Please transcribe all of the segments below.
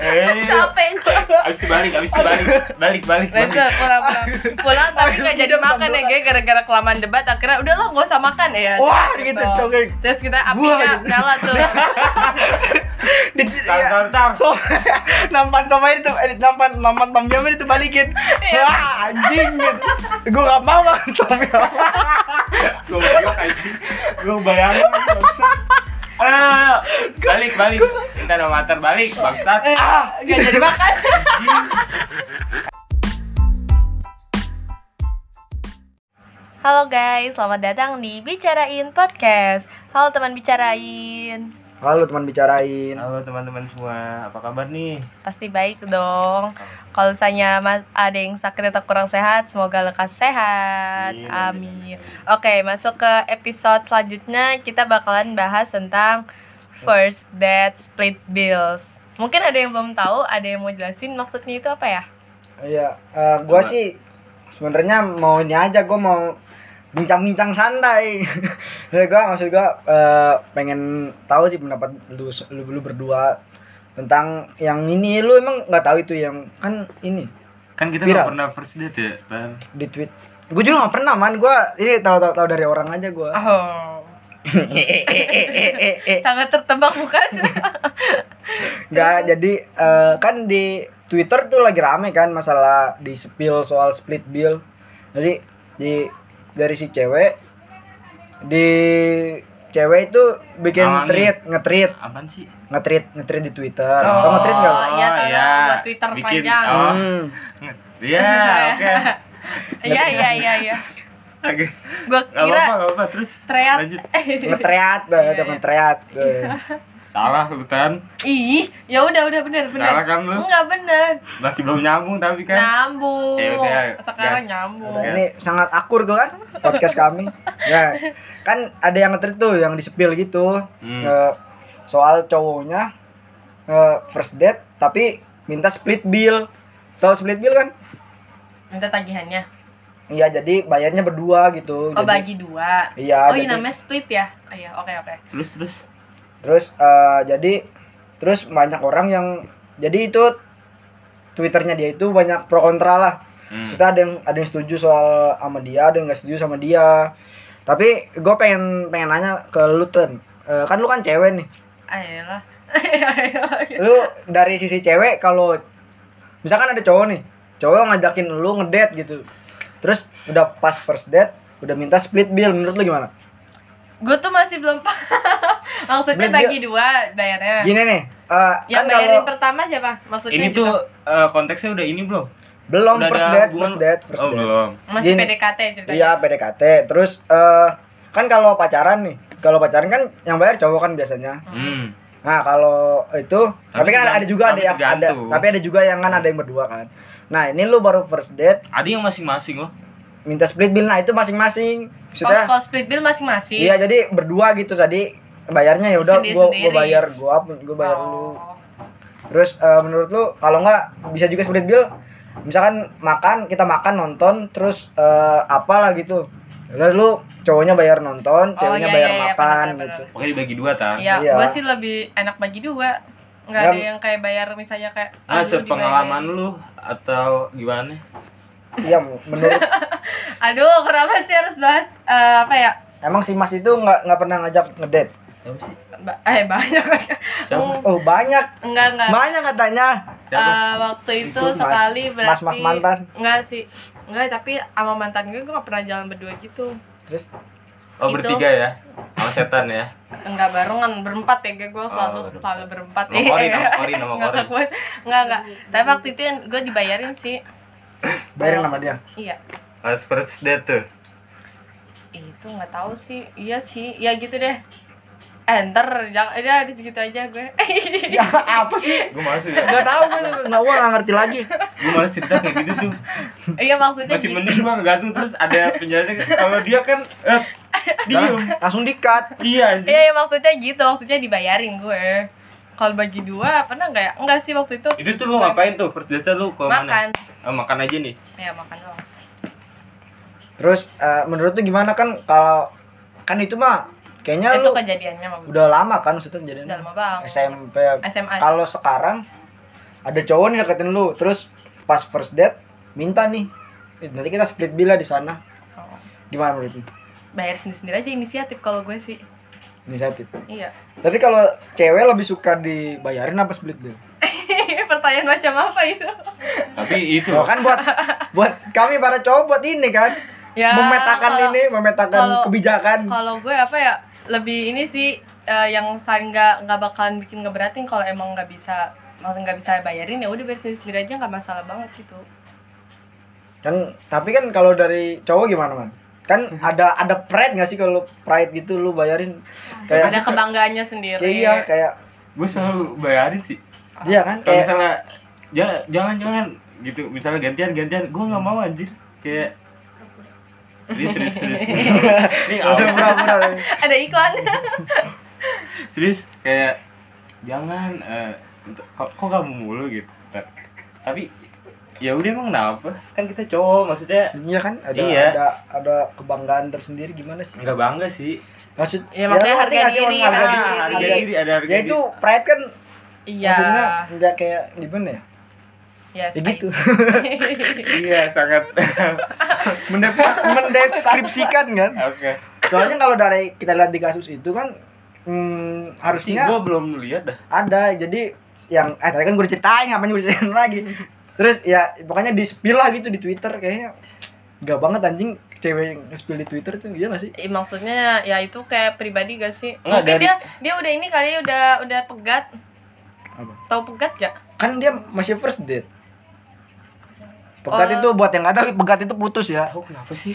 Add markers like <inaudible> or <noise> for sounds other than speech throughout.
Eh, capek gue abis itu balik, abis itu balik, balik, balik, pulang, pulang. Pulang tapi gak jadi makan ya, guys, gara-gara kelamaan debat. Akhirnya udah lah, gak usah makan ya. Wah, gitu, coba. Terus kita apinya gitu. nyala tuh. <laughs> Di, Tar, tar, tar. so <laughs> nampan somai itu eh, nampan nampan tom yum itu balikin wah anjing gitu gue gak mau makan tom yum Gue bayang anjing. Gue bayangin. Bangsat. Ayo, ayo, ayo. Balik, balik. Kita no mater balik, bangsat. ah Gak jadi makan. Halo guys, selamat datang di Bicarain Podcast. Halo teman bicarain. Halo teman bicarain Halo teman-teman semua, apa kabar nih? Pasti baik dong. Kalau misalnya mas- ada yang sakit atau kurang sehat, semoga lekas sehat. Amin, Amin. Oke, masuk ke episode selanjutnya kita bakalan bahas tentang first date split bills. Mungkin ada yang belum tahu, ada yang mau jelasin maksudnya itu apa ya? iya eh, gua Coba. sih sebenarnya mau ini aja gua mau bincang-bincang santai <laughs> ya gua maksud gua eh, pengen tahu sih pendapat lu, lu lu berdua tentang yang ini lu emang nggak tahu itu yang kan ini Kan kita Viral. gak pernah first date ya, Tan? di tweet gue juga nggak pernah man gue ini tahu tahu tahu dari orang aja gue Oh. <laughs> Sangat tertebak bukan? nggak jadi eh, kan di Twitter tuh lagi rame kan masalah di spill soal split bill jadi di dari si cewek di cewek itu bikin Alangin. tweet nge-tweet Apaan sih? nge-tweet nge-tweet di Twitter tau nge-tweet nggak Oh, iya, tahu, iya. buat Twitter Bikin, panjang. oh. Hmm. <laughs> Iya, oke. <laughs> Iya iya iya iya. Oke. Gua Gak kira apa-apa, gak apa-apa. Terus teriak. lanjut. <laughs> nge-tweet dah Iya, iya. Eh. Salah lu, Tan. Ih, ya udah udah benar benar. Salah kan lu? Enggak benar. Masih belum nyambung tapi kan. Nyambung. Ya udah, Sekarang gas. nyambung. Nah, ini sangat akur gue kan podcast kami. Ya, kan ada yang nge tuh yang di spill gitu. Hmm. Eh, soal cowoknya eh, first date tapi minta split bill. Tahu split bill kan? Minta tagihannya. Iya, jadi bayarnya berdua gitu. Oh, Jadi- bagi dua. Iya, oh, ini jadi- namanya split ya? Oh iya, oke oke. Terus terus. Terus eh, jadi terus banyak orang yang jadi itu Twitternya dia itu banyak pro kontra lah. Hmm. Ada yang ada yang setuju soal sama dia, ada yang nggak setuju sama dia. Tapi gue pengen pengen nanya ke lu Ten. Eh, kan lu kan cewek nih. Ayolah. <laughs> Lu dari sisi cewek kalau misalkan ada cowok nih, cowok ngajakin lu ngedate gitu. Terus udah pas first date, udah minta split bill. Menurut lu gimana? Gue tuh masih belum <laughs> paham. Maksudnya bagi dua bayarnya. Gini nih, eh, Yang kan bayarin kalau pertama siapa? Maksudnya Ini gitu. tuh eh, konteksnya udah ini belum? belum Udah first date, first date, first oh, date. belum. masih gini. PDKT ceritanya. Iya PDKT. Terus eh kan kalau pacaran nih, kalau pacaran kan yang bayar cowok kan biasanya. Hmm. Nah kalau itu, tapi, Tapi kan ada, ada juga ada tapi yang ada, tapi ada juga yang kan ada yang berdua kan. Nah ini lu baru first date, Ada yang masing-masing loh. Minta split bill, nah itu masing-masing. Oh, Maksudnya, kalau split bill masing-masing. iya jadi berdua gitu tadi bayarnya ya udah gua gua bayar gua gua bayar lu. Oh. Terus eh, menurut lu kalau nggak bisa juga split bill, misalkan makan kita makan nonton terus eh, apalah gitu. Lalu lu cowoknya bayar nonton, Oh, ceweknya iya, bayar iya, iya, makan benar, benar, gitu. Oke dibagi dua tan. Iya, Iya. gue sih lebih enak bagi dua. Nggak Ya, ada yang kayak bayar misalnya kayak ah, lu sepengalaman lu atau gimana? Iya, menurut <laughs> Aduh, kenapa sih harus bahas eh, apa ya? emang si Mas itu nggak nggak pernah ngajak ngedate. Ba- eh banyak. Siapa? Oh, banyak. Enggak, enggak. Banyak katanya. Eh, waktu itu, Itu mas- sekali berarti mas-mas mantan. Enggak sih. Enggak, tapi sama mantan gue gue gak pernah jalan berdua gitu. Terus Oh Itu. bertiga ya? Sama setan ya? Enggak barengan, berempat ya gue selalu Oh, berempat. selalu berempat. Sama Korin, sama Korin, sama Enggak. Enggak, enggak. Tapi waktu itu yang gue dibayarin sih. Bayarin sama dia. Iya. Pas first date tuh. Itu nggak tahu sih. Iya sih. Ya gitu deh. Enter, jangan udah di gitu aja gue. <laughs> Ya apa sih? Gue males ya. Nggak tahu gue nggak gua nggak ngerti lagi. Gue males cerita kayak gitu tuh. Iya maksudnya Masih gitu. mending gue ngegantung terus ada penjelasan. Kalau dia kan eh, diem. Langsung dikat. Iya. Iya, iya maksudnya gitu, maksudnya dibayarin gue. Kalau bagi dua pernah nggak ya? Enggak sih waktu itu. Itu tuh lu ngapain tuh first date lu ke mana? Makan. Oh, makan aja nih. Ya makan doang. Terus eh, menurut tuh gimana kan kalau kan itu mah kayaknya itu lu kejadiannya maksudnya. udah lama kan maksudnya jadi Udah lama banget. SMP SMA. kalau sekarang ada cowok nih deketin lu terus pas first date minta nih "Eh, nanti kita split bill lah di sana Oh. gimana menurut lu bayar sendiri sendiri aja inisiatif kalau gue sih inisiatif iya tapi kalau cewek lebih suka dibayarin apa split bill pertanyaan macam apa itu? Tapi itu. Oh kan buat buat kami para cowok buat ini kan? Ya, memetakan kalau- ini memetakan kalau- kebijakan. kalau gue apa ya lebih ini sih eh, yang saling nggak nggak bakalan bikin ngeberatin kalau emang nggak bisa maksudnya nggak bisa bayarin ya udah bayar sendiri sendiri aja nggak masalah banget gitu. Kan tapi kan kalau dari cowok gimana man? Kan ada ada pride nggak sih kalau pride gitu lu bayarin? Kayak ada kebanggaannya sendiri. Kayak iya kayak gue selalu bayarin sih. Iya kan? Kalau kayak misalnya ja- jangan jangan gitu. Misalnya gantian gantian. Gue nggak mau anjir. Kayak serius serius serius. <laughs> Ini awal ada iklan. <laughs> Serius kayak jangan eh, kok kok kamu mulu gitu. Ta- tapi ya udah emang kenapa? Kan kita cowok maksudnya iya kan? Ada Iya. ada ada kebanggaan tersendiri gimana sih? Nggak bangga sih. Maksud Ya, maksudnya ngerti harga sih, diri, harga ah, diri? Harga Harga- diri ada harga ya diri. itu pride kan iya. Maksudnya nggak kayak gimana ya? Ya, ya gitu. <laughs> iya sangat. <laughs> Mendep- mendeskripsikan kan? Oke. Soalnya kalau dari kita lihat di kasus itu kan hmm, harusnya gue belum lihat dah. ada. Jadi yang eh tadi kan gue ceritain ngapain gue ceritain lagi? Terus ya pokoknya di spill lah gitu di twitter kayaknya gak banget anjing cewek yang spill di twitter tuh iya gak sih? Ih, maksudnya ya itu kayak pribadi gak sih? Nggak, mungkin dari- dia dia udah ini kali udah udah pegat apa? Tahu pegat gak kan dia masih first date. Pegat Oh. itu buat yang nggak tahu pegat itu putus ya. Tahu kenapa sih?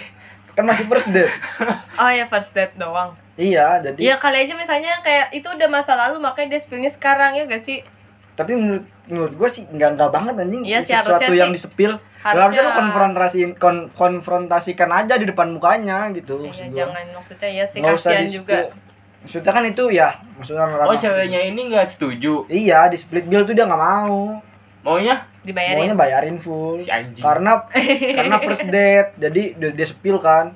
Kan masih first date. <laughs> Oh ya first date doang. Iya jadi Iya kali aja misalnya kayak itu udah masa lalu makanya dia spillnya sekarang ya gak sih? Tapi menurut menurut gue sih nggak nggak banget anjing. Iya sih, sesuatu harusnya yang sih. di spill Harusnya- harusnya lu konfrontasiin kon- konfrontasikan aja di depan mukanya gitu Iya jangan maksudnya ya sih kasihan juga maksudnya kan itu ya maksudnya oh ranah- ceweknya ini nggak setuju? Iya di split bill tuh dia nggak mau. Maunya? Dibayarin. Maunya bayarin full. Si anjing. Karena <laughs> karena first date jadi dia, dia spill kan.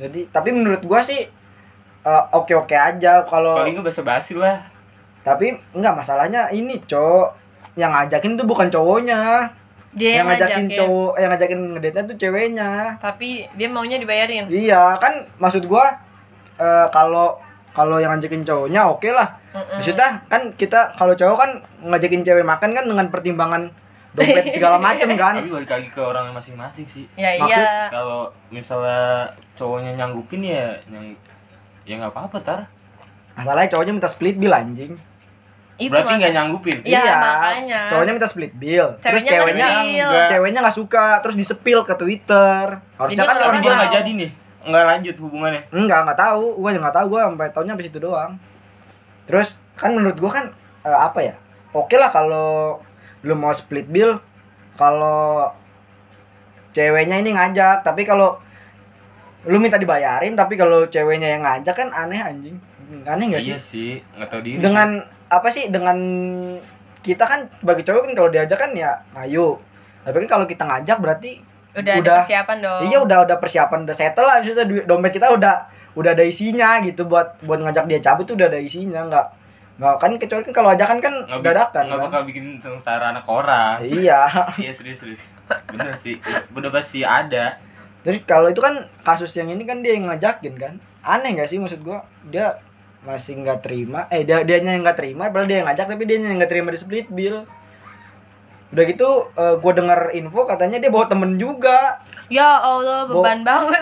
Jadi tapi menurut gua sih oke oke aja kalau paling gue basa basi lah. Tapi enggak masalahnya ini cowok. Yang ngajakin tuh bukan cowoknya. Dia yang ngajakin ngajakin. cowok yang ngajakin ngedate tuh ceweknya. Tapi dia maunya dibayarin. Iya kan maksud gua eh, kalau kalau yang ngajakin cowoknya oke lah. Mm-mm. maksudnya kan kita kalau cowok kan ngajakin cewek makan kan dengan pertimbangan dompet <laughs> segala macem kan. Tapi balik lagi ke orangnya masing-masing sih. Ya Maksud- iya kalau misalnya cowoknya nyanggupin ya nyang ya nggak apa-apa tar. Masalahnya cowoknya minta split bill anjing. Itu berarti nggak nyanggupin? Iya, makanya. cowoknya minta split bill. Terus Ceweknya nggak ceweknya ceweknya nggak suka terus disepil ke twitter. Harusnya Jadi kan orang dia nggak jadi nih nggak lanjut hubungannya? Enggak nggak tahu. Gua juga nggak tahu. Gua sampai tahunnya sampai situ doang. Terus kan menurut gua kan eh, apa ya? Oke lah kalau lu mau split bill kalau ceweknya ini ngajak. Tapi kalau lu minta dibayarin tapi kalau ceweknya yang ngajak kan aneh anjing. Aneh nggak sih iya sih? nggak tahu diri dengan apa sih? Dengan kita kan bagi cowok kan kalau diajak kan ya ayo. Tapi kan kalau kita ngajak berarti udah, ada udah- persiapan dong. Iya udah udah persiapan udah settle lah. Maksudnya dompet kita udah udah ada isinya gitu. Buat buat ngajak dia cabut tuh udah ada isinya. Nggak nggak kan kecuali kan kalau ajakan kan nggak dadakan nggak kan? bakal bikin sengsara anak orang. Iya. <laughs> Iya serius serius. Bener sih. Udah pasti ada. Jadi kalau itu kan kasus yang ini kan dia yang ngajakin kan? Aneh nggak sih maksud gua? Dia masih nggak terima eh dia dia yang nggak terima padahal dia yang ngajak tapi dia yang nggak terima di split bill udah gitu eh, gua dengar info katanya dia bawa temen juga. Ya allah beban banget.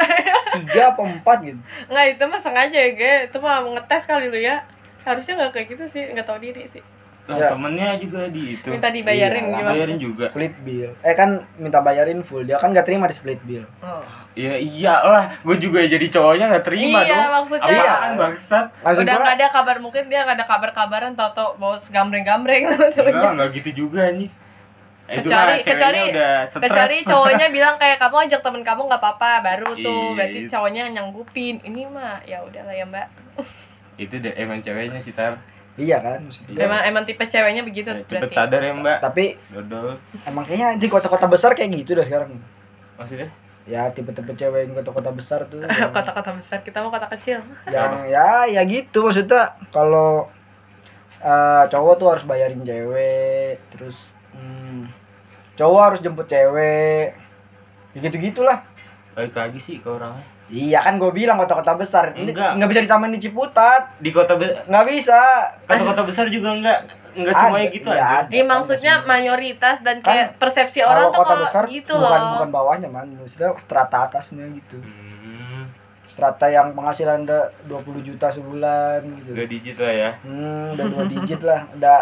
tiga apa empat gitu. Nggak itu mah sengaja ya gue itu mah mau ngetes kali lu ya. Harusnya nggak kayak gitu sih nggak tahu diri sih. Lah Ya. temennya juga di itu. Minta dibayarin Iya, gimana? bayarin juga. Split bill. Eh kan minta bayarin full. Dia kan nggak terima di split bill. Oh. ya iyalah. Gue juga jadi cowoknya nggak terima Iya, dong. maksudnya. apaan bangsat? Maksud udah gua nggak ada kabar mungkin dia nggak ada kabar-kabaran tau tau mau segambreng-gambreng. Enggak enggak gitu juga nih itu kecuali kecuali udah kecuali cowoknya bilang kayak kamu ajak temen kamu nggak apa-apa baru tuh. Iya, berarti itu. cowoknya nyanggupin. Ini mah ya udahlah ya mbak. <laughs> Itu deh emang ceweknya sih tar. Iya kan maksud gua. emang emang tipe ceweknya begitu cepet berarti. sadar ya mbak. Tapi dodol. emang kayaknya di kota-kota besar kayak gitu dah sekarang. Maksudnya? Ya tipe-tipe cewek yang kota-kota besar tuh. Yang, <laughs> kota-kota besar kita mau kota kecil. Yang ya ya gitu maksudnya. Kalau eh, cowok tuh harus bayarin cewek terus Hmm. Cowok harus jemput cewek. Ya gitu-gitulah. balik lagi sih ke orangnya Iya kan gue bilang kota-kota besar. Ini Enggak. nggak bisa disamain di Ciputat. di kota be- Nggak bisa. kota-kota besar juga enggak enggak Ada, semuanya gitu iya, aja. Iya maksudnya mayoritas dan kayak persepsi orang tuh kota besar gitu bukan loh. bukan bawahnya man, maksudnya strata atasnya gitu. hmm, Strata yang penghasilan udah 20 juta sebulan gitu. dua digit lah ya Hmm, udah dua <laughs> digit lah, udah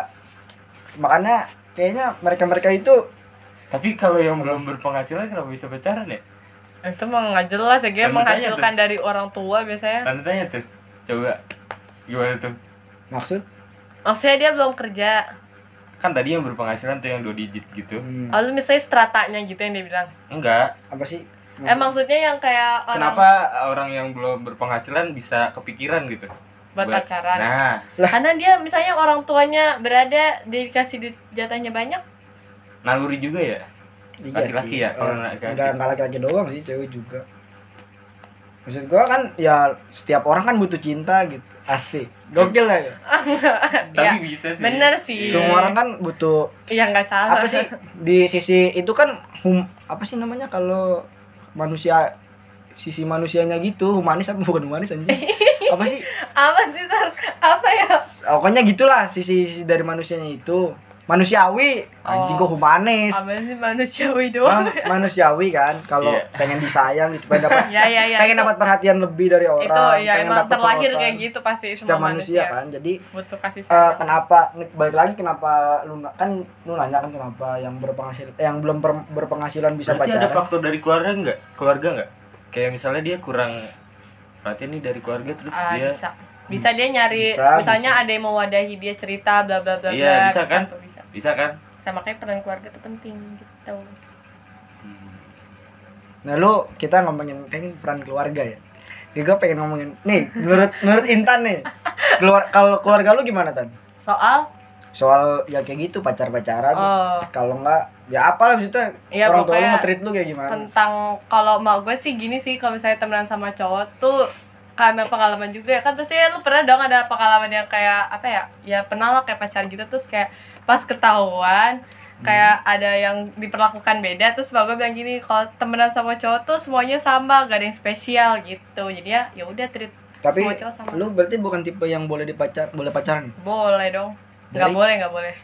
makanya kayaknya mereka-mereka itu tapi kalau yang belum berpenghasilan kenapa bisa pacaran ya Itu mah nggak jelas ya, dia Kan makanya menghasilkan dari orang tua biasanya. tanda tanya tuh coba gimana tuh maksud Maksudnya dia belum kerja. kan tadi yang berpenghasilan tuh yang dua digit gitu hmm, Lalu misalnya stratanya gitu yang dia bilang. enggak apa sih? Eh maksudnya yang kayak orang kenapa orang yang belum berpenghasilan bisa kepikiran gitu buat pacaran. nah Karena dia misalnya orang tuanya berada dikasih duit jatahnya banyak. naluri juga ya Iya Laki-laki sih. ya, kalau Eh, laki-laki. enggak enggak laki-laki doang sih, cewek juga. Maksud gua kan ya setiap orang kan butuh cinta gitu. Asik. Gokil ya. <laughs> tapi bisa sih bener sih. Iya. Semua orang kan butuh Iya nggak salah. apa sih di sisi itu kan hum apa sih namanya kalau manusia sisi manusianya gitu humanis apa bukan humanis anjing <laughs> apa sih apa sih Tar? Apa ya? pokoknya gitulah sisi, sisi dari manusianya itu manusiawi anjing Oh. kok humanis Apa sih manusiawi Man- doang? manusiawi kan kalau Iya. pengen disayang gitu pengen dapat <laughs> Ya ya ya. pengen itu- dapat perhatian lebih dari orang itu ya pengen emang dapat terlahir sorotan. kayak gitu pasti setiap semua manusia, manusia, kan jadi butuh kasih eh, sayang. kenapa nih, balik lagi kenapa lu kan lu nanya kan kenapa yang berpenghasilan yang belum ber- berpenghasilan bisa berarti ada pacaran faktor dari keluarga enggak keluarga enggak kayak misalnya dia kurang perhatian nih dari keluarga terus Ah, dia bisa. Bisa dia nyari Bisa, misalnya bisa. ada yang mewadahi dia cerita bla bla bla Iya, bla, bisa kan? tuh, bisa. bisa kan Sama kayak peran keluarga tuh penting gitu. Nah lu kita ngomongin kayaknya peran keluarga ya. Ya gue pengen ngomongin nih menurut menurut Intan nih keluar kalau keluarga lu gimana tan? Soal Soal ya kayak gitu pacar pacaran. Oh. Kalau enggak ya apalah maksudnya Iya, orang tua lu nge-treat lu kayak gimana? tentang kalau mau gue sih gini sih kalau misalnya temenan sama cowok tuh karena pengalaman juga ya kan pasti lu pernah dong ada pengalaman yang kayak apa ya ya pernah lah kayak pacaran gitu terus kayak pas ketahuan kayak ada yang diperlakukan beda terus bapak gue bilang gini kalau temenan sama cowok tuh semuanya sama gak ada yang spesial gitu jadi ya ya udah treat Tapi semua cowok sama lu berarti bukan tipe yang boleh dipacar boleh pacaran boleh dong nggak Dari- boleh nggak boleh.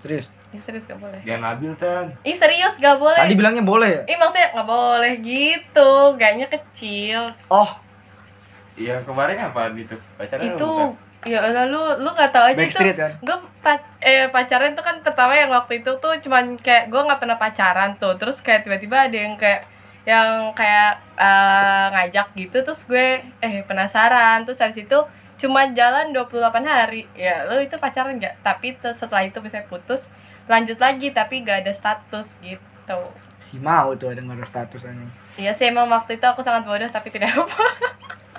Serius? Ih serius gak boleh. Dia nabil tan. Ih serius gak boleh. Tadi bilangnya boleh ya? Ih maksudnya gak boleh gitu. Gaknya kecil. Oh. Iya kemarin apa gitu pacaran itu ya Allah lu lu nggak tahu aja Backstreet itu kan? gue eh pacaran tuh kan pertama yang waktu itu tuh cuman kayak gue nggak pernah pacaran tuh. Terus kayak tiba-tiba ada yang kayak yang kayak eh, ngajak gitu. Terus gue eh penasaran. Terus habis itu cuma jalan 28 hari ya lu itu pacaran nggak tapi setelah itu bisa putus lanjut lagi tapi gak ada status gitu si mau tuh ada nggak ada status anjing. Iya sih emang waktu itu aku sangat bodoh tapi tidak apa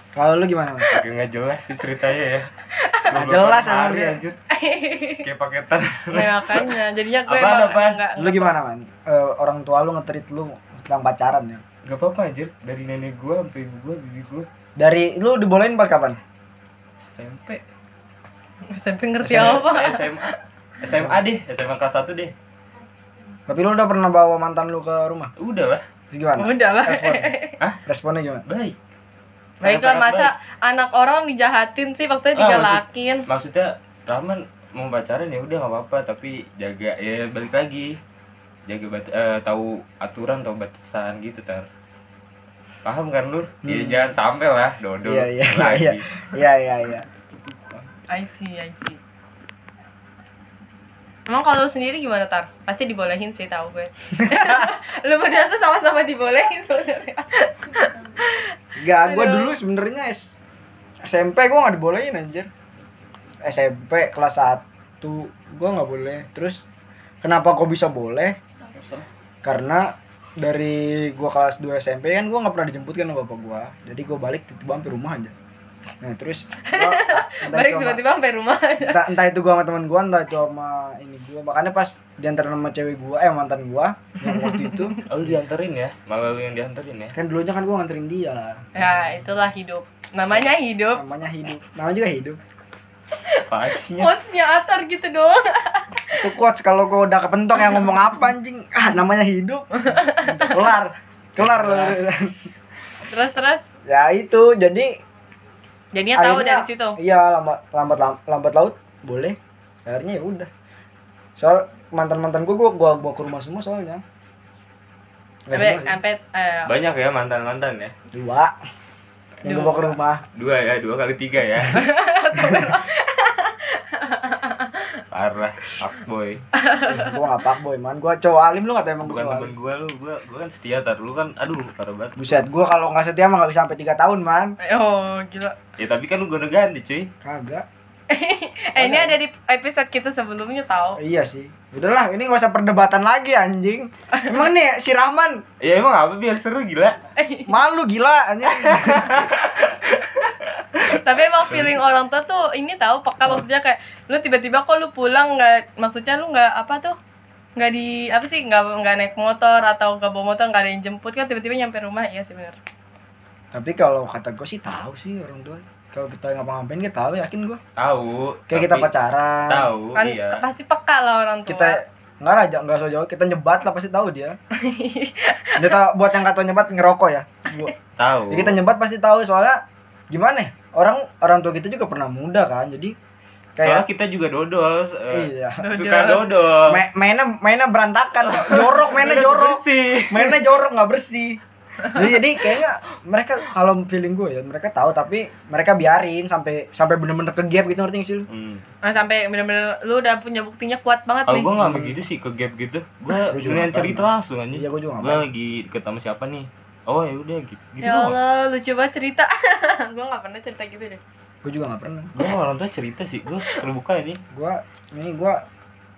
Kalau lu gimana? Mas? Nggak jelas sih ceritanya ya <laughs> Nggak 28 jelas hari, dia. anjir kayak paketan Nah makanya jadinya gue Apaan, emang apaan? enggak Lu gimana man? Eh, orang tua lu nge-treat lu tentang pacaran ya? Gak apa-apa anjir Dari nenek gua sampai ibu gua, bibi gua Dari lu dibolehin pas kapan? SMP SMP ngerti SMA, apa? SMA SMA deh SMA kelas 1 deh. Tapi lu udah pernah bawa mantan lu ke rumah? Udah lah. Terus gimana? udah lah. Respon. <laughs> Hah? Responnya gimana? Baik. Baiklah Sangat-sangat masa anak orang dijahatin sih maksudnya Ah, maksud- digalakin. maksudnya Rahman mau pacaran ya udah nggak apa-apa tapi jaga ya balik lagi. Jaga bat eh, tahu aturan tahu batasan gitu tar paham kan lu ya jangan sampai lah dodol Hmm. Iya, iya, iya, iya. Iya, iya, iya. I see I see Emang kalau lu sendiri gimana tar? Pasti dibolehin sih tahu gue. <laughs> lu berdua tuh sama-sama dibolehin sebenarnya. Enggak, gua Aduh. dulu sebenarnya S- SMP gua nggak dibolehin anjir. SMP kelas 1 gua nggak boleh. Terus kenapa kok bisa boleh? Karena dari gua kelas 2 SMP kan gua nggak pernah dijemput kan sama bapak gua. Jadi gua balik tiba-tiba hampir rumah aja. Nah, terus gua- <laughs> Balik tiba-tiba sampai rumah. entah, entah itu gua sama teman gua entah itu sama ini gua makanya pas diantar sama cewek gua eh mantan gua yang waktu itu <laughs> oh, lu dianterin ya malah lu yang dianterin ya kan dulunya kan gua nganterin dia ya itulah hidup. Namanya hidup. namanya hidup namanya juga hidup Pacinya. quotesnya Atar gitu doang Itu quotes kalau gua udah kepentok yang ngomong apa anjing. Ah, namanya hidup. Kelar. Kelar loh. terus terus ya itu jadi jadinya tahu akhirnya- dari situ Iya, lambat lambat lam- lambat laut boleh. Akhirnya ya udah. Soal mantan-mantan gua gua gua, gua ke rumah semua soalnya. Sampai sampai eh, Banyak ya mantan-mantan ya. Dua. Yang gua bawa ke rumah. Dua ya, dua kali tiga ya. <laughs> <laughs> Parah, fuckboy. <laughs> Gua nggak pak boy man. Gua cowok alim lu kata emang gua Bukan cowok temen alim. gua lu, gua gua kan setia tar lu kan aduh parah banget. Buset, gua kalau nggak setia mah nggak bisa sampai 3 tahun man. oh gila Ya tapi kan lu gue ganti cuy. Kagak. <laughs> eh ini ada di episode kita sebelumnya tahu Iya sih. Udahlah, ini gak usah perdebatan lagi anjing. Emang nih si Rahman Ya emang apa biar seru gila. <laughs> malu gila anjing. Tapi emang feeling orang tua tuh ini tahu peka maksudnya kayak lu tiba-tiba kok lu pulang nggak maksudnya lu nggak apa tuh nggak di apa sih nggak nggak naik motor atau nggak bawa motor nggak ada yang jemput kan tiba-tiba nyampe rumah iya sih bener Tapi kalau kata gue sih tahu sih orang tua. Kalau kita ngapa-ngapain kita tahu yakin gua. Tahu. Kayak kita pacaran. Tahu, kan iya. pasti peka lah orang tua Kita enggak lah, enggak so jauh. Kita nyebat lah pasti tahu dia. <laughs> Kita buat yang kata nyebat ngerokok ya. Gua- Tahu. Ya, kita nyebat pasti tahu soalnya gimana ya? Orang orang tua kita juga pernah muda kan. Jadi Soalnya kayak kita juga dodol. eh, iya. Suka dodol. Ma- mainnya mainnya berantakan, jorok mainnya jorok. bersih. mainnya jorok nggak bersih jadi, jadi kayaknya mereka kalau feeling gue ya mereka tahu tapi mereka biarin sampai sampai bener-bener ke gap gitu ngerti gak sih lu Hmm. nah sampai bener-bener lu udah punya buktinya kuat banget Kalau nih gue gak begitu sih ke gap gitu. Gue mendingan nggak cerita langsung aja. Iya, gua juga nggak Gue lagi sama siapa nih. Oh ya udah gitu. Gitu ya. Allah lu coba cerita <laughs> gua nggak pernah cerita gitu deh gue juga nggak pernah Gue orang tua cerita sih. Gue terbuka ini. gue ini gue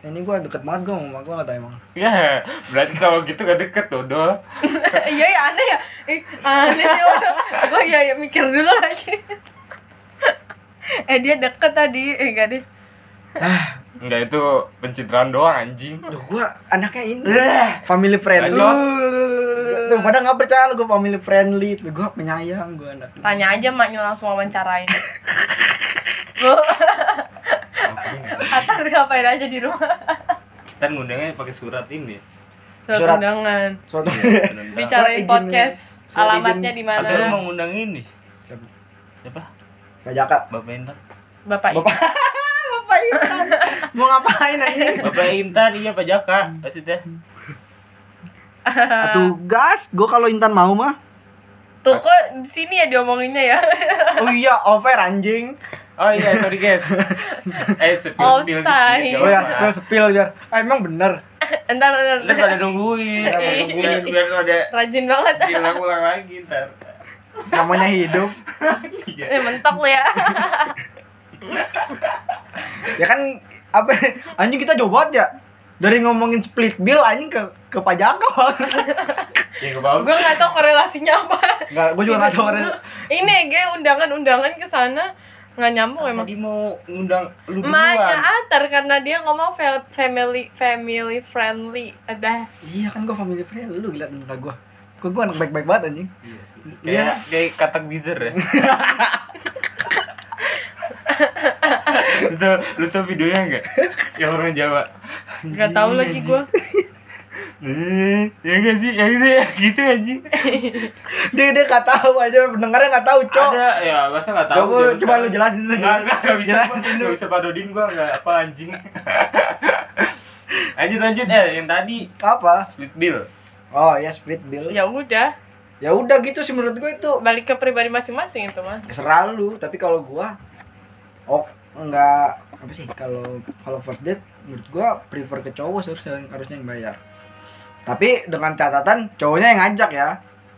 ini gue deket banget gue sama gue nggak tahu emang Ya, berarti kalau gitu gak deket dodol. <laughs> iya ya aneh ya Ih, aneh ya gue ya, ya mikir dulu lagi <laughs> eh dia deket tadi eh enggak deh Enggak itu pencitraan doang anjing. Duh, gue anaknya ini family friendly Bacot. Tuh pada nggak percaya lu gue family friendly tuh gue penyayang gue anak tanya aja maknya langsung wawancarain. <laughs> Lu Atar ngapain aja di rumah. Kan ngundangnya pakai surat ini. surat Surat. undangan. Suatu bicarain izin- podcast surat alamatnya di mana. Atau mau ngundang ini? Siapa? Siapa? Pak Jaka. Bapak Intan. bapak Bapak. <laughs> Bapak Intan. Mau ngapain anjing? Bapak Intan iya Pak Jaka. Maksudnya. <laughs> Atuh gas, gue kalau Intan mau mah. tuh kok di sini ya diomonginnya ya <laughs> Oh iya, over anjing. Oh iya sorry guys. <laughs> eh spill spill Offside. dikit. Oh ya, spill spill biar. Ah, emang bener. entar entar, Ntar pada nungguin. Pada Biar ada rajin banget diulang-ulang lagi ntar. Namanya hidup. Iya. eh mentok lu ya Ya kan apa anjing kita jauh banget ya. Dari ngomongin split bill anjing ke ke pajak bang. <laughs> Ya gue nggak tahu korelasinya apa Enggak, gue juga enggak tahu ada. ini gue undangan-undangan ke sana nggak nyambung emang Tadi mau ngundang lu duluan. Atar karena dia ngomong fa- family family friendly ada Iya kan gue family friendly lu gila muka gue. Kok gue anak baik-baik banget anjing. Iya sih. Iya. Kayak kayak katak bizer ya. <laughs> lu tau, lu tau videonya enggak? Yang orang Jawa. Nggak tahu lagi gue Eh, ya enggak sih? Ya gitu <laughs> ya, gitu anjing. <laughs> Dia dia enggak tahu aja pendengarnya enggak tahu, Cok. Ada ya, masa enggak tahu. Coba coba lu jelasin dulu. Enggak, enggak, bisa. Jelasin dulu. Enggak bisa padodin gua enggak apa anjing. <laughs> lanjut lanjut eh yang tadi Apa? split bill. Oh ya split bill. ya udah Ya udah gitu sih menurut gue itu. balik ke pribadi masing-masing itu mah Ya, serah lu tapi kalau gua oh enggak. Apa sih? Kalau kalau first date menurut gua prefer ke cowok harusnya harusnya yang bayar. Tapi dengan catatan cowoknya yang ngajak ya.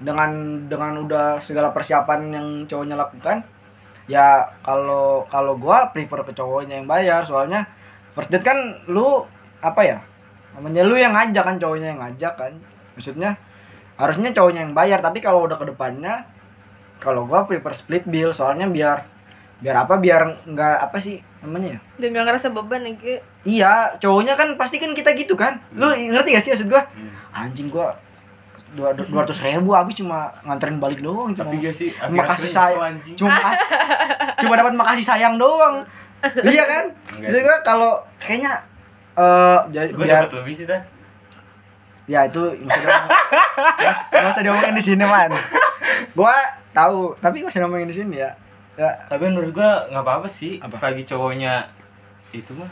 Dengan dengan udah segala persiapan yang cowoknya lakukan ya kalau kalau gua prefer ke cowoknya yang bayar. Soalnya first date kan lu apa ya namanya lu yang ngajak kan cowoknya yang ngajak kan. Maksudnya harusnya cowoknya yang bayar. Tapi kalau udah ke depannya kalau gua prefer split bill. Soalnya biar biar apa biar nggak apa sih namanya ya? Dia nggak ngerasa beban nih Ge. iya cowoknya kan pasti kan kita gitu kan. Lu ngerti gak sih maksud gua? Hmm. anjing gua dua dua ratus ribu habis cuma nganterin balik doang cuma Tapi ya sih makasih akhir-akhir saya anjing. cuma makasih cuma dapat makasih sayang doang. <laughs> Iya kan? Maksud gua kalau kayaknya eh jadi gue biar dapat lebih sih dah ya itu maksudnya nggak- usah diomongin di sini man. Gua tahu tapi nggak usah diomongin di sini ya tapi menurut gue nggak apa-apa sih Apa? selagi cowoknya itu mah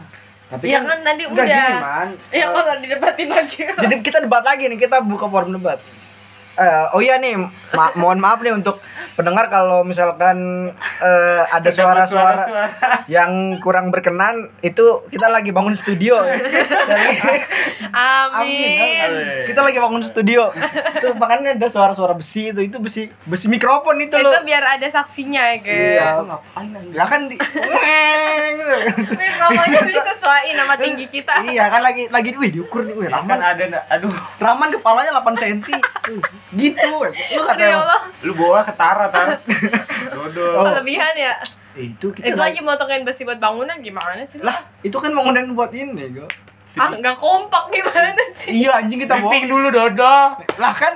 tapi Ya kan nanti enggak udah. gini man Ya nggak didebatin lagi? jadi kita debat lagi nih kita buka forum debat Eh, oh iya nih ma- mohon maaf nih untuk pendengar kalau misalkan eh, ada suara-suara yang kurang berkenan itu kita lagi bangun studio Jadi, <laughs> Amin. Amin. kita lagi bangun studio itu makanya ada suara-suara besi itu itu besi besi mikrofon itu Itu loh biar ada saksinya ya, guys. Iya. Anjing? ya kan di Mikrofonnya disesuaiin sama tinggi kita. iya kan lagi lagi wih diukur nih wih Ya kan Rahman ada aduh Rahman kepalanya 8 cm <laughs> gitu. Lu Aduh ya lu bawa ketara tar. Bodoh Oh. kelebihan ya. Eh, itu kita Itu lagi motongin besi buat bangunan gimana sih? lah itu kan bangunan buat ini go. Ah, nggak kompak gimana sih? iya anjing kita briefing dulu dodo lah kan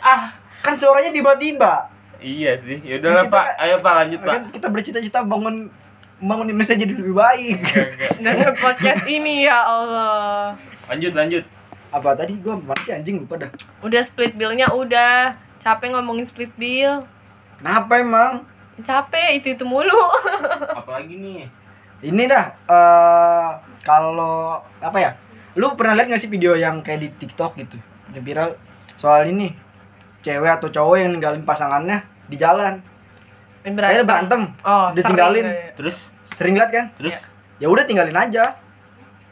ah. kan suaranya tiba-tiba. Iya sih. Yaudah lah Kita pak. Kan- ayo pak lanjut pak. Kan kita bercita-cita bangun bangun Indonesia jadi lebih baik. Enggak, enggak. Dengan podcast ini ya Allah. lanjut lanjut apa tadi gua mana sih anjing? Lupa dah. Udah split bill-nya udah. Capek ngomongin split bill. kenapa emang? Capek itu itu mulu. <laughs> apalagi nih? Ini dah eh kalau apa ya? Lu pernah lihat gak sih video yang kayak di TikTok gitu? Yang viral. Soal ini cewek atau cowok yang ninggalin pasangannya di jalan. Kayaknya berantem. Oh, ditinggalin. sering, ya. terus? Sering lihat kan? Terus? Ya udah tinggalin aja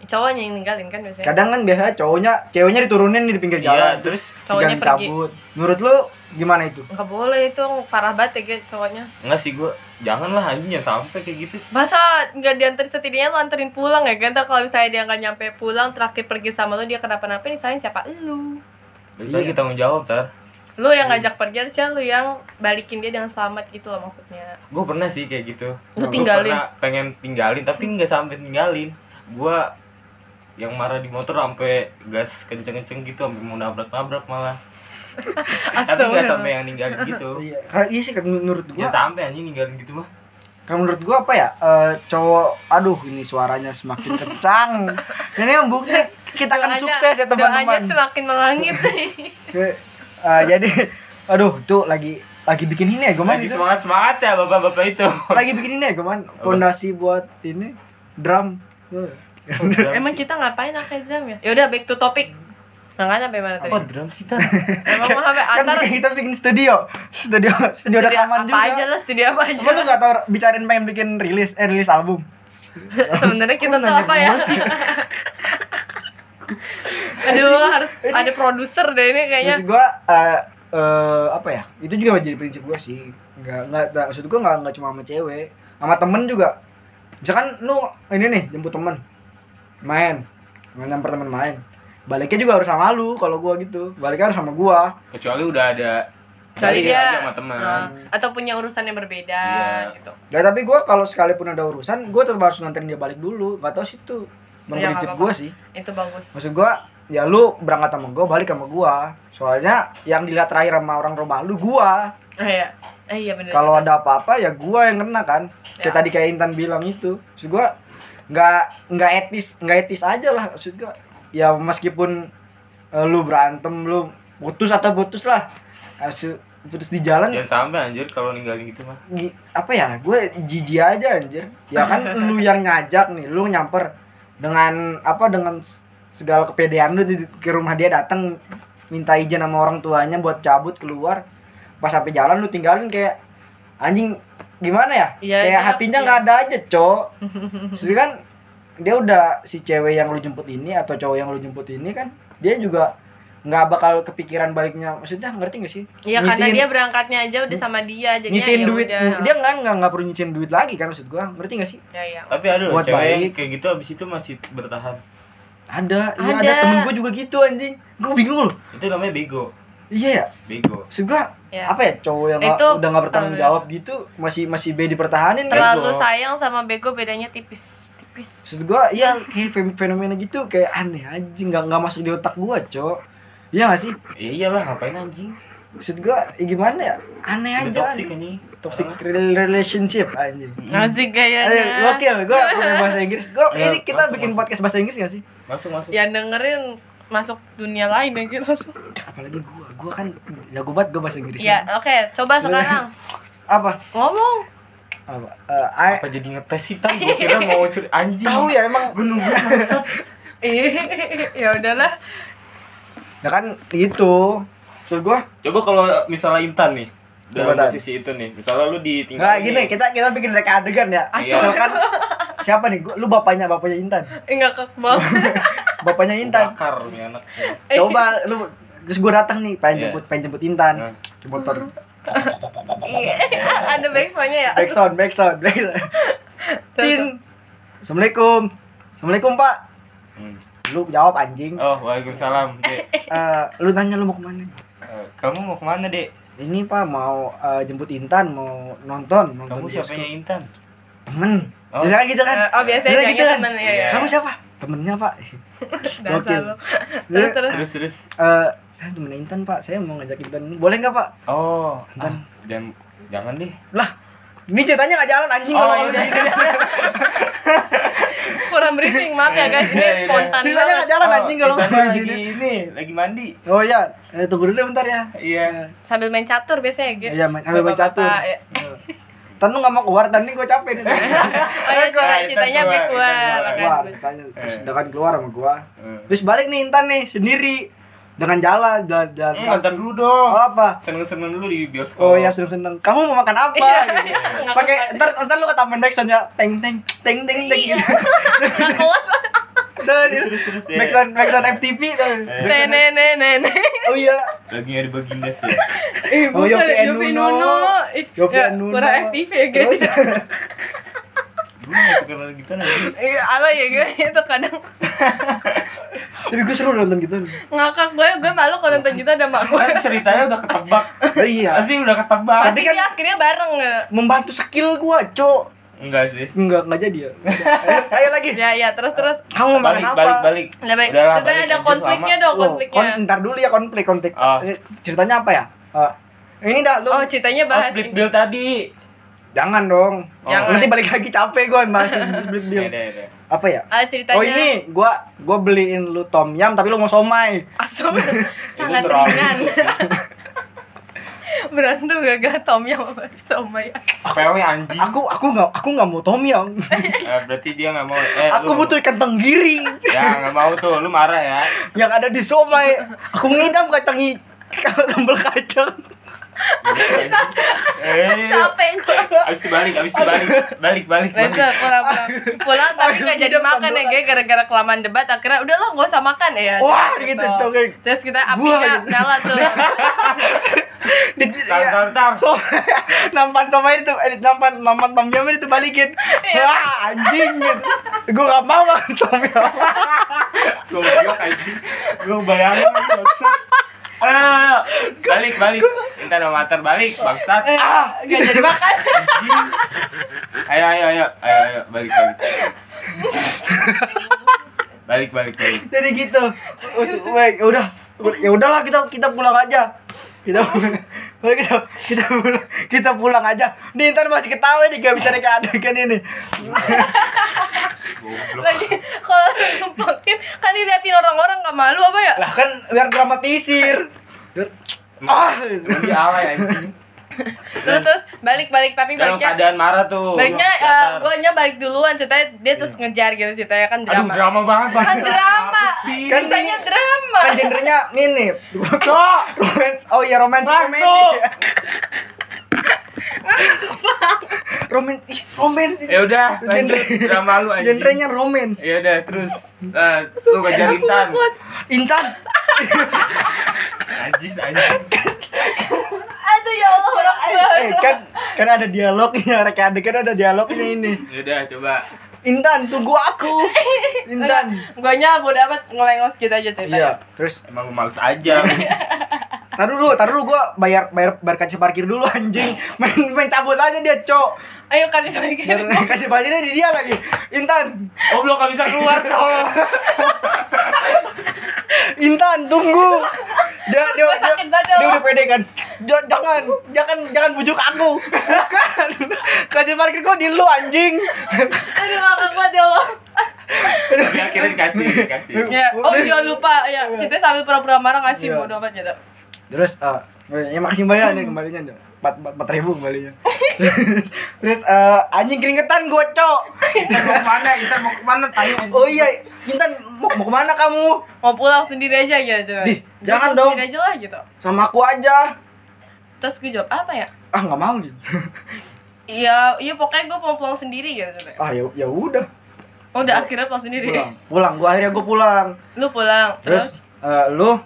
Cowoknya yang ninggalin kan biasanya. kadang kan biasa cowoknya ceweknya diturunin di pinggir iya jalan terus Cowoknya pergi. cabut menurut lu gimana itu Nggak boleh itu parah banget ya guys cowoknya. enggak sih gua janganlah anjing sampai kayak gitu Masa nggak dianterin setidaknya lu anterin pulang ya kan? Kalau misalnya dia nggak nyampe pulang terakhir pergi sama lu dia kenapa-napa nih sayang siapa? Lu. Iya. lagi tanggung jawab tar Lu yang ngajak pergi harusnya lu yang balikin dia dengan selamat gitu loh maksudnya. gue pernah sih kayak gitu Lu Gua tinggalin? pernah pengen tinggalin tapi nggak sampai tinggalin gua yang marah di motor sampai gas kenceng-kenceng gitu sampai mau nabrak-nabrak malah. <laughs> Tapi nggak sampai yang ninggalin gitu. <laughs> Iya Karena iya sih kan menurut gua jangan sampai anjing ninggalin gitu mah. Kan menurut gua apa ya eh, cowok aduh ini suaranya semakin <laughs> kencang. Ini yang bukti kita akan Doanya- sukses ya teman-teman. semakin melangit. Eh, jadi aduh tuh lagi lagi bikin ini ya gue lagi semangat semangat ya bapak-bapak itu. Lagi bikin ini ya gue pondasi buat ini drum Emang kita ngapain pakai drum ya? Yaudah back to topic. Nah kan sampai mana apa tadi? drum sih tar Emang mau sampai kan antar bikin- kita bikin studio studio studio studio rekaman apa juga aja lah, studio apa aja. Apa lu gak tau bicarain pengen bikin rilis eh rilis album Sebenarnya kita tuh nanya apa ya? <laughs> Aduh, harus ada produser deh ini kayaknya. Maksud gua eh eh, apa ya? Itu juga jadi prinsip gua sih. Enggak enggak maksud gua enggak enggak cuma sama cewek, sama temen juga. Misalkan lu ini nih jemput temen main, nyamper temen main. Baliknya juga harus sama lu kalau gua gitu. Baliknya harus sama gua. kecuali udah ada Kecuali Kali dia aja sama teman. nah, atau punya urusan yang berbeda Iya. gitu. Ya tapi gua kalau sekalipun ada urusan, gua tetap harus nganterin dia balik dulu. Gak tau sih itu Emang Ya, prinsip nggak gua sih. Itu bagus. Maksud gua ya lu berangkat sama gua, balik sama gua. Soalnya yang dilihat terakhir sama orang rumah lu gua. Ah, iya. Eh iya benar. kalau ada apa-apa ya gua yang kena kan kayak Ya. tadi kayak Intan bilang itu maksud gua nggak nggak etis nggak etis aja lah maksud gua. Ya meskipun eh, lu berantem lu putus atau putus lah Hasil- putus di jalan. Jangan sampai anjir kalau ninggalin gitu mah. Apa ya gue jijik aja anjir. Ya kan <laughs> lu yang ngajak nih lu nyamper dengan apa dengan segala kepedean lu di- ke rumah dia datang minta izin sama orang tuanya buat cabut keluar. Pas sampai jalan lu tinggalin kayak anjing gimana ya? Iya, kayak iya, hatinya iya. nggak ada aja cok. <laughs> Terus kan dia udah si cewek yang lu jemput ini atau cowok yang lu jemput ini kan dia juga nggak bakal kepikiran baliknya. Maksudnya ngerti gak sih? Iya karena dia berangkatnya aja udah sama dia jadi nyisihin ya duit. udah. dia nggak nggak nggak perlu nyisihin duit lagi kan maksud gua. Ngerti gak sih? Ya ya. tapi ada loh Buat cewek baik. kayak gitu abis itu masih bertahan. Ada iya ada, Ada. temen gua juga gitu anjing. Gua bingung loh. Itu namanya bego iya ya bego gua Ya. apa ya cowok yang Itu, udah nggak bertanggung um, jawab gitu masih masih be dipertahanin kan Terlalu Bego. sayang sama bego bedanya tipis tipis. maksud gua iya kayak fenomena gitu kayak aneh anjing nggak nggak masuk di otak gua cok iya gak sih ya iyalah ngapain anjing maksud gua ya gimana ya aneh Udah aja toxic anjing. toxic rel- relationship anjing Ayo, kayaknya. gokil gua pakai bahasa Inggris gua Ayo, ini kita masuk, bikin masuk. podcast bahasa Inggris gak sih Masuk masuk. Ya dengerin masuk dunia lain aja langsung. apalagi gua gua kan jago banget gua bahasa Inggris Ya, oke, coba sekarang apa ngomong. apa Eh, I- Apa jadi ngetes sih tan? Gua <laughs> kira mau curi anjing. tahu ya emang Gue nunggu bangsat. <laughs> ya udahlah. ya kan itu maksud gua Coba kalau misalnya Intan nih Coba, dalam posisi itu nih. Misalnya lu ditinggal. nggak gini kita kita bikin reka adegan ya Iya. misalkan siapa nih gua, lu bapaknya bapaknya Intan Enggak kekbal. <laughs> bapaknya Intan Bakar nih anak. <laughs> coba lu terus gua datang nih pengen Iya. jemput pengen jemput Intan Nah. ke motor Iya, <laughs> ada backsoundnya ya. back sound back sound back sound. Tin Assalamualaikum Assalamualaikum pak Hmm. lu jawab anjing Oh, waalaikumsalam, Dek. <laughs> Eh, lu nanya lu mau ke mana Eh, Kamu mau ke mana, Dek? ini pak mau eh, jemput Intan mau nonton nonton Kamu siapanya Intan? temen Oh. biasanya gitu kan oh, biasanya Biasanya bilangnya temen, iya, iya. kamu siapa temennya pak <laughs> Dasar Gokil. lu. Terus terus. Terus terus. Eh, saya temen Intan pak saya mau ngajak Intan boleh nggak pak Oh, Intan. ah, jangan jangan deh. lah ini ceritanya nggak jalan anjing Oh, kalau iya, ngomong iya. <laughs> Kurang briefing maaf ya guys, Iya, iya. ini spontan Ceritanya nggak jalan anjing kalau ngomong lagi gini ini, lagi mandi. oh iya eh, tunggu dulu bentar ya Iya. Sambil main catur biasanya gitu. Iya, main- sambil main catur. Tan lu nggak mau keluar, Tan nih gue capek nih. <laughs> Oh ya, keluar, cerita- ceritanya gue keluar, keluar. Katanya. terus Eh. udah kan keluar sama gua. Eh. Terus balik nih Intan nih sendiri dengan jalan jalan jalan. Hmm, nonton dulu dong. Oh apa? Seneng-seneng dulu di bioskop. Oh ya seneng seneng. Kamu mau makan apa? Iya, Gitu. iya. Pakai ntar ntar lu ke taman backsoundnya teng teng teng teng teng. Iya. <laughs> kuat. Ya. Backsound backsound FTP tuh. Eh. Backsound- Nenek nenek. Oh iya. Lagi ada baginda sih. <laughs> Eh, Oh, bukan Yofi and Yofi Nuno. Yofi ya, and Nuno. Kurang FTV ya guys. Gue gak suka nonton gitu nanti. Iya, ala ya gue <laughs> itu kadang <laughs> Tapi gue seru nonton gitu. ngakak gue gue malu kalau nonton gitu ada mak gue. Kan ceritanya udah ketebak. Oh, iya. Pasti udah ketebak. Tapi kan akhirnya bareng ya. Membantu skill gua, Cok. Enggak sih. Enggak, enggak jadi ya. Ayo, ayo lagi. Ya ya terus terus. Kamu mau makan Balik, apa? balik, balik. Udahlah, Coba balik ada konfliknya lama. dong, Loh, konfliknya. kon, ntar dulu ya konflik konflik. Oh. Ceritanya apa ya? Eh, ini dah lu Oh, ceritanya Oh, bahas split ini. bill tadi. jangan dong. Jangan. Nanti balik lagi capek gua bahas split bill. Ya, ya, ya. Apa ya? Ah, ceritanya Oh ini gua gua beliin lu tom yum tapi lu mau somai. Asam <laughs> Itu sangat ringan. <laughs> Berantem gak gak Tom yang sama ya. PW anjing. Aku aku nggak aku nggak mau tom yum. <laughs> Eh, berarti dia nggak mau. Eh, aku lu- butuh ikan tenggiri Ya nggak mau tuh, lu marah ya. yang ada di somai. Aku ngidam kacang i- <laughs> sambal kacang. Eh, Capek gue. abis itu balik, abis itu balik, balik, balik, pulang pulang. Pulang tapi Aku gak jadi makan ya guys gara-gara kelamaan debat akhirnya udah lah gak usah makan ya. Wah, gitu, kayak- Terus kita apinya gitu. nyala tuh. <laughs> Tar, tar, tar. so <laughs> nampan somai itu eh, nampan nampan tom yum itu balikin. Wah anjing gitu. Gue gak mau makan tom yum. Gue bilang anjing. Gue bayangin ayo. balik, balik. Minta mater balik, bangsat. Ah, Gak jadi makan. Ayo, ayo, ayo, ayo, ayo, balik, balik. Balik, balik, balik. jadi gitu ya udah ya udahlah kita kita pulang aja kita pulang kita kita pulang kita pulang aja nih ntar masih ketawa nih gak bisa reka adegan ini. Lagi kalau ngemplokin kan diliatin orang-orang gak malu apa ya? lah kan biar dramatisir biar ah Lebih alay anjing. Terus terus balik-balik tapi Dalam baliknya keadaan marah tuh. baliknya Datar. gue nya balik duluan ceritanya dia terus ngejar gitu ceritanya kan Aduh, drama. drama banget, Kan bangsat. drama. Kan Ceritanya drama. kan genrenya ini Cok. romance oh iya romance komedi <laughs> romance ih, romance Ya udah, Genre- drama lu anjing. genrenya romance Ya udah, terus eh, lu kejar Intan. Intan <laughs> Najis anjing. Aduh ya Allah orang eh kan kan ada dialognya reka adegan ada dialognya ini Ya udah, coba. Intan tunggu aku <laughs> Intan Gue nya gue dapat ngelengos gitu aja ceritanya. iya terus Emang lu males aja. Taruh dulu taruh dulu gua bayar bayar bayar kasih parkir dulu anjing <laughs> main main cabut aja dia cok Ayo kali lagi. biar <laughs> kasih parkirnya di dia lagi Intan Oh, belum gak bisa keluar <laughs> tolong. Intan tunggu dia dia Gua dia, dia Wak. udah pede kan Ja- jangan, jangan, jangan bujuk aku. Bukan. Kunci parkir gua di lu anjing. Aduh ngakak banget ya Allah. Tapi akhirnya dikasih, dikasih. Ya, oh jangan lupa ya. Kita sambil pura-pura marah kasih Iya. bodo amat gitu. Terus eh ya makasih mbak ya nih kembalinya empat empat ribu kembalinya. <laughs> Terus eh anjing keringetan gua cok. Intan mau ke mana? Intan mau ke mana? Tanya anjing. Oh iya, Intan mau, mau ke mana kamu? Mau pulang sendiri aja gitu. Dih, jangan dong. Sendiri aja lah gitu. Sama aku aja. Terus gue jawab apa ya? Ah nggak mau gitu. Iya, iya pokoknya gue mau pulang sendiri gitu. Ah ya ya udah. Oh, udah akhirnya pulang sendiri. Pulang, pulang. Gua akhirnya gua pulang. Lu pulang. Terus Terus, eh, lu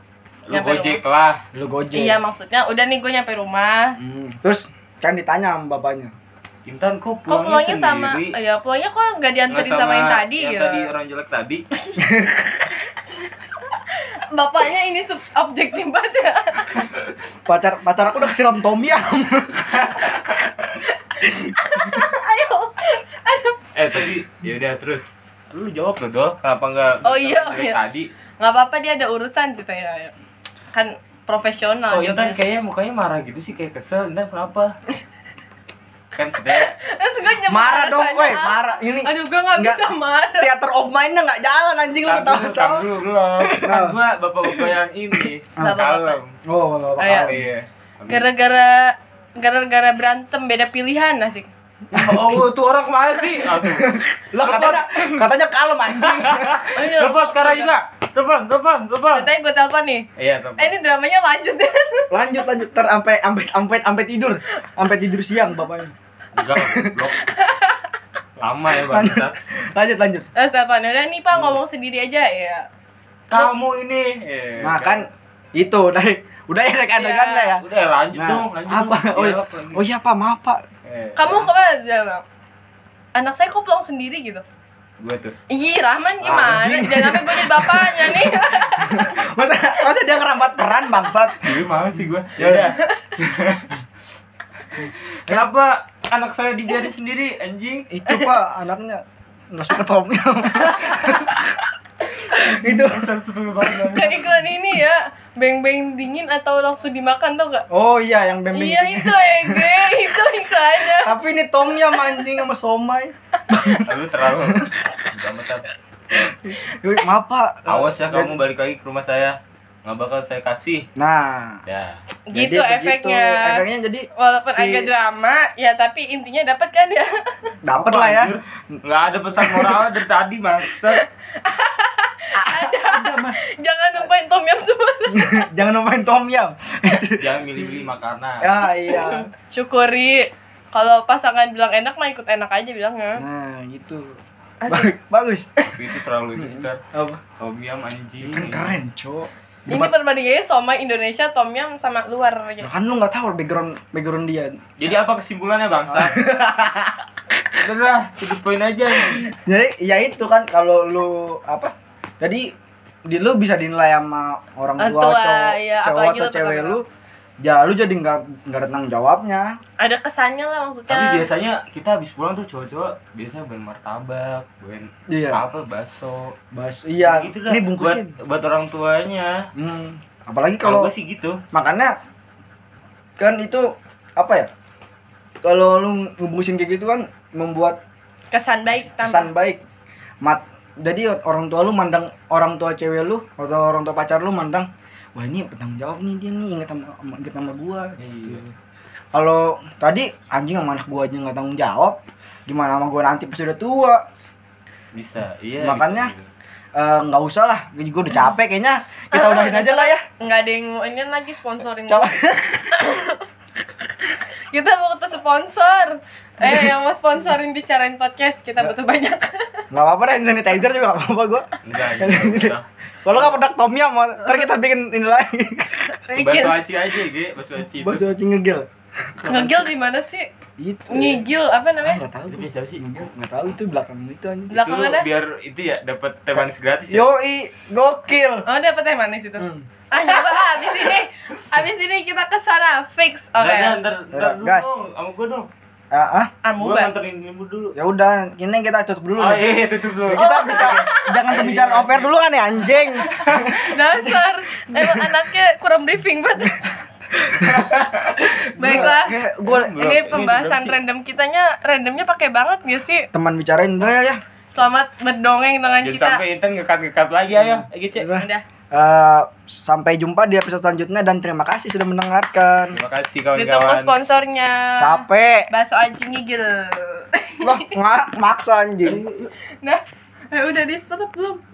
Lu Nyampe gojek lah. lu gojek. iya maksudnya udah nih gue nyampe rumah. Hmm. Terus kan ditanya sama bapaknya. Intan kok Kok pulangnya, pulangnya sama? Iya, pulangnya kok nggak dianterin Nggak sama, yang tadi yang gitu. tadi orang jelek tadi. <laughs> Bapaknya ini sub objektif banget ya. <laughs> Pacar pacar aku udah kesiram tom yum. <laughs> Ayo. eh tapi ya udah terus lu jawab loh dol kenapa nggak Oh iya, dari iya. tadi nggak apa-apa dia ada urusan gitu ya. Kan profesional kok Intan jawabnya. kayaknya mukanya marah gitu sih kayak kesel Intan kenapa <laughs> kan gue nyebut marah dong, apa. marah. Ini Aduh, gue nggak bisa marah. theater of mind-nya nggak jalan anjing lu Tar tahu dulu, tahu. <laughs> kan gua bapak-bapak yang ini kalem Oh, bapak bapak. Ayo. iya Gara-gara gara-gara berantem beda pilihan asik. oh tuh orang ke mana sih Lah katanya katanya kalem anjing. <laughs> Telepon sekarang juga telepon telepon telepon Katanya gue telepon nih. iya telepon Eh ini dramanya lanjut ya. Lanjut lanjut ter sampai sampai sampai sampai tidur. Sampai tidur siang bapaknya. enggak blok lama ya bangsat Lanjut lanjut. Terus telepon, udah nih pak ngomong sendiri aja ya. kamu ini Iya, Nah kan itu dari udah ya rek adegan Iya. lah ya. udah lanjut Nah, dong lanjut apa? dong. Oh, iya. Oh iya pak maaf pak. Eh, Kamu ke mana Zama? Anak saya kok pulang sendiri gitu? Gua tuh Ih, Rahman gimana? Anjing. Jangan sampai gue jadi bapaknya nih. <laughs> Masa masa dia ngerambat peran bangsat. Jadi mana sih gua? Ya Ya udah. <laughs> Kenapa anak saya dibiarin sendiri anjing? Itu pak anaknya nggak suka tom yum. <laughs> itu. Kayak iklan ini ya, beng-beng dingin atau langsung dimakan tau gak? oh iya yang bembeng Iya itu Ege, itu iklannya. tapi ini tom yum anjing sama somai Lu terlalu maaf pak Awas ya kamu balik lagi ke rumah saya. Nggak bakal saya kasih. nah Ya. Gitu jadi begitu. efeknya. efeknya jadi Walaupun si- agak drama, ya tapi intinya dapat kan ya. dapat lah ya Nggak ada pesan moral dari tadi maksud. Jangan lupain tom yum semua. <laughs> jangan main tom yum Jangan milih-milih makanan. ya iya Syukuri. Kalau pasangan bilang enak mah ikut enak aja bilangnya. nah gitu Asik. Ba- bagus Itu terlalu itu sih. Apa Tom yum anjing. kan keren cok Ini perbandingannya somai Indonesia, tom yum sama luar gitu. kan lu nggak tahu background background dia Jadi apa kesimpulannya bangsa? <laughs> Udah lah, to the point aja jadi ya itu kan kalau lu apa jadi di lu bisa dinilai sama orang tua, Tua, cowok, iya, cowok atau cewek lu ya lu jadi nggak nggak ada tanggung jawabnya Ada kesannya lah maksudnya. Tapi biasanya kita habis pulang tuh cowok-cowok biasanya bawain martabak, bawain Iya. apa bakso. bas iya gitu dah. ini bungkusin buat, buat orang tuanya. hmm. apalagi Kalau sih gitu. makanya kan itu apa ya kalau lu ngebungkusin kayak gitu kan membuat kesan baik kesan baik mat jadi orang tua lu mandang orang tua cewek lu atau orang tua pacar lu mandang wah ini bertanggung jawab nih dia nih inget sama sama- inget sama gua gitu. Iya. kalau tadi anjing sama anak gua aja nggak tanggung jawab gimana sama gua nanti pas udah tua Bisa. Iya. Makanya, bisa. Eh, nggak usah lah gua udah capek kayaknya kita udahin aja lah ya nggak ada yang ini lagi sponsorin coba <laughs> kita mau ke sponsor eh yang mau sponsorin bicarain podcast kita butuh banyak nggak apa-apa deh hand sanitizer juga nggak apa-apa gua enggak enggak usah. kalau nggak produk tom yum ntar kita bikin ini lagi Bakso aci aja, Ge. Bakso aci. bakso cingegil ngegil di mana sih itu ngigil apa Ah, namanya nggak tahu Itu tuh. biasa sih. Ngegil, nggak tahu itu belakang itu aja Belakang Itu mana? biar itu ya dapat teh manis gratis ya. yoi gokil oh dapat teh manis itu Hmm. ah ah abis ini abis ini kita ke sana fix oke nggak, ntar, ntar Ya, dulu sama gua dong. Ah, ah amu Gua nganterin ibu dulu. ya udah ini kita tutup dulu Oh nih. iya, tutup dulu. kita bisa jangan pembicaraan offer dulu kan ya anjing <laughs> dasar emang anaknya kurang briefing banget <laughs> Baiklah. Belum, Ini ini pembahasan sih. random kitanya randomnya pakai banget gak sih? teman bicarain udah ya Selamat berdongeng dengan Jangan kita. sampai Intan ngekat-ngekat lagi ayo. Lagi cek. Udah. Eh, sampai jumpa di episode selanjutnya dan terima kasih sudah mendengarkan Terima kasih Ditunggu kawan-kawan. sponsornya. capek Bakso anjing ngigil. Wah, nggak maksa anjing nah, eh, udah di stop belum?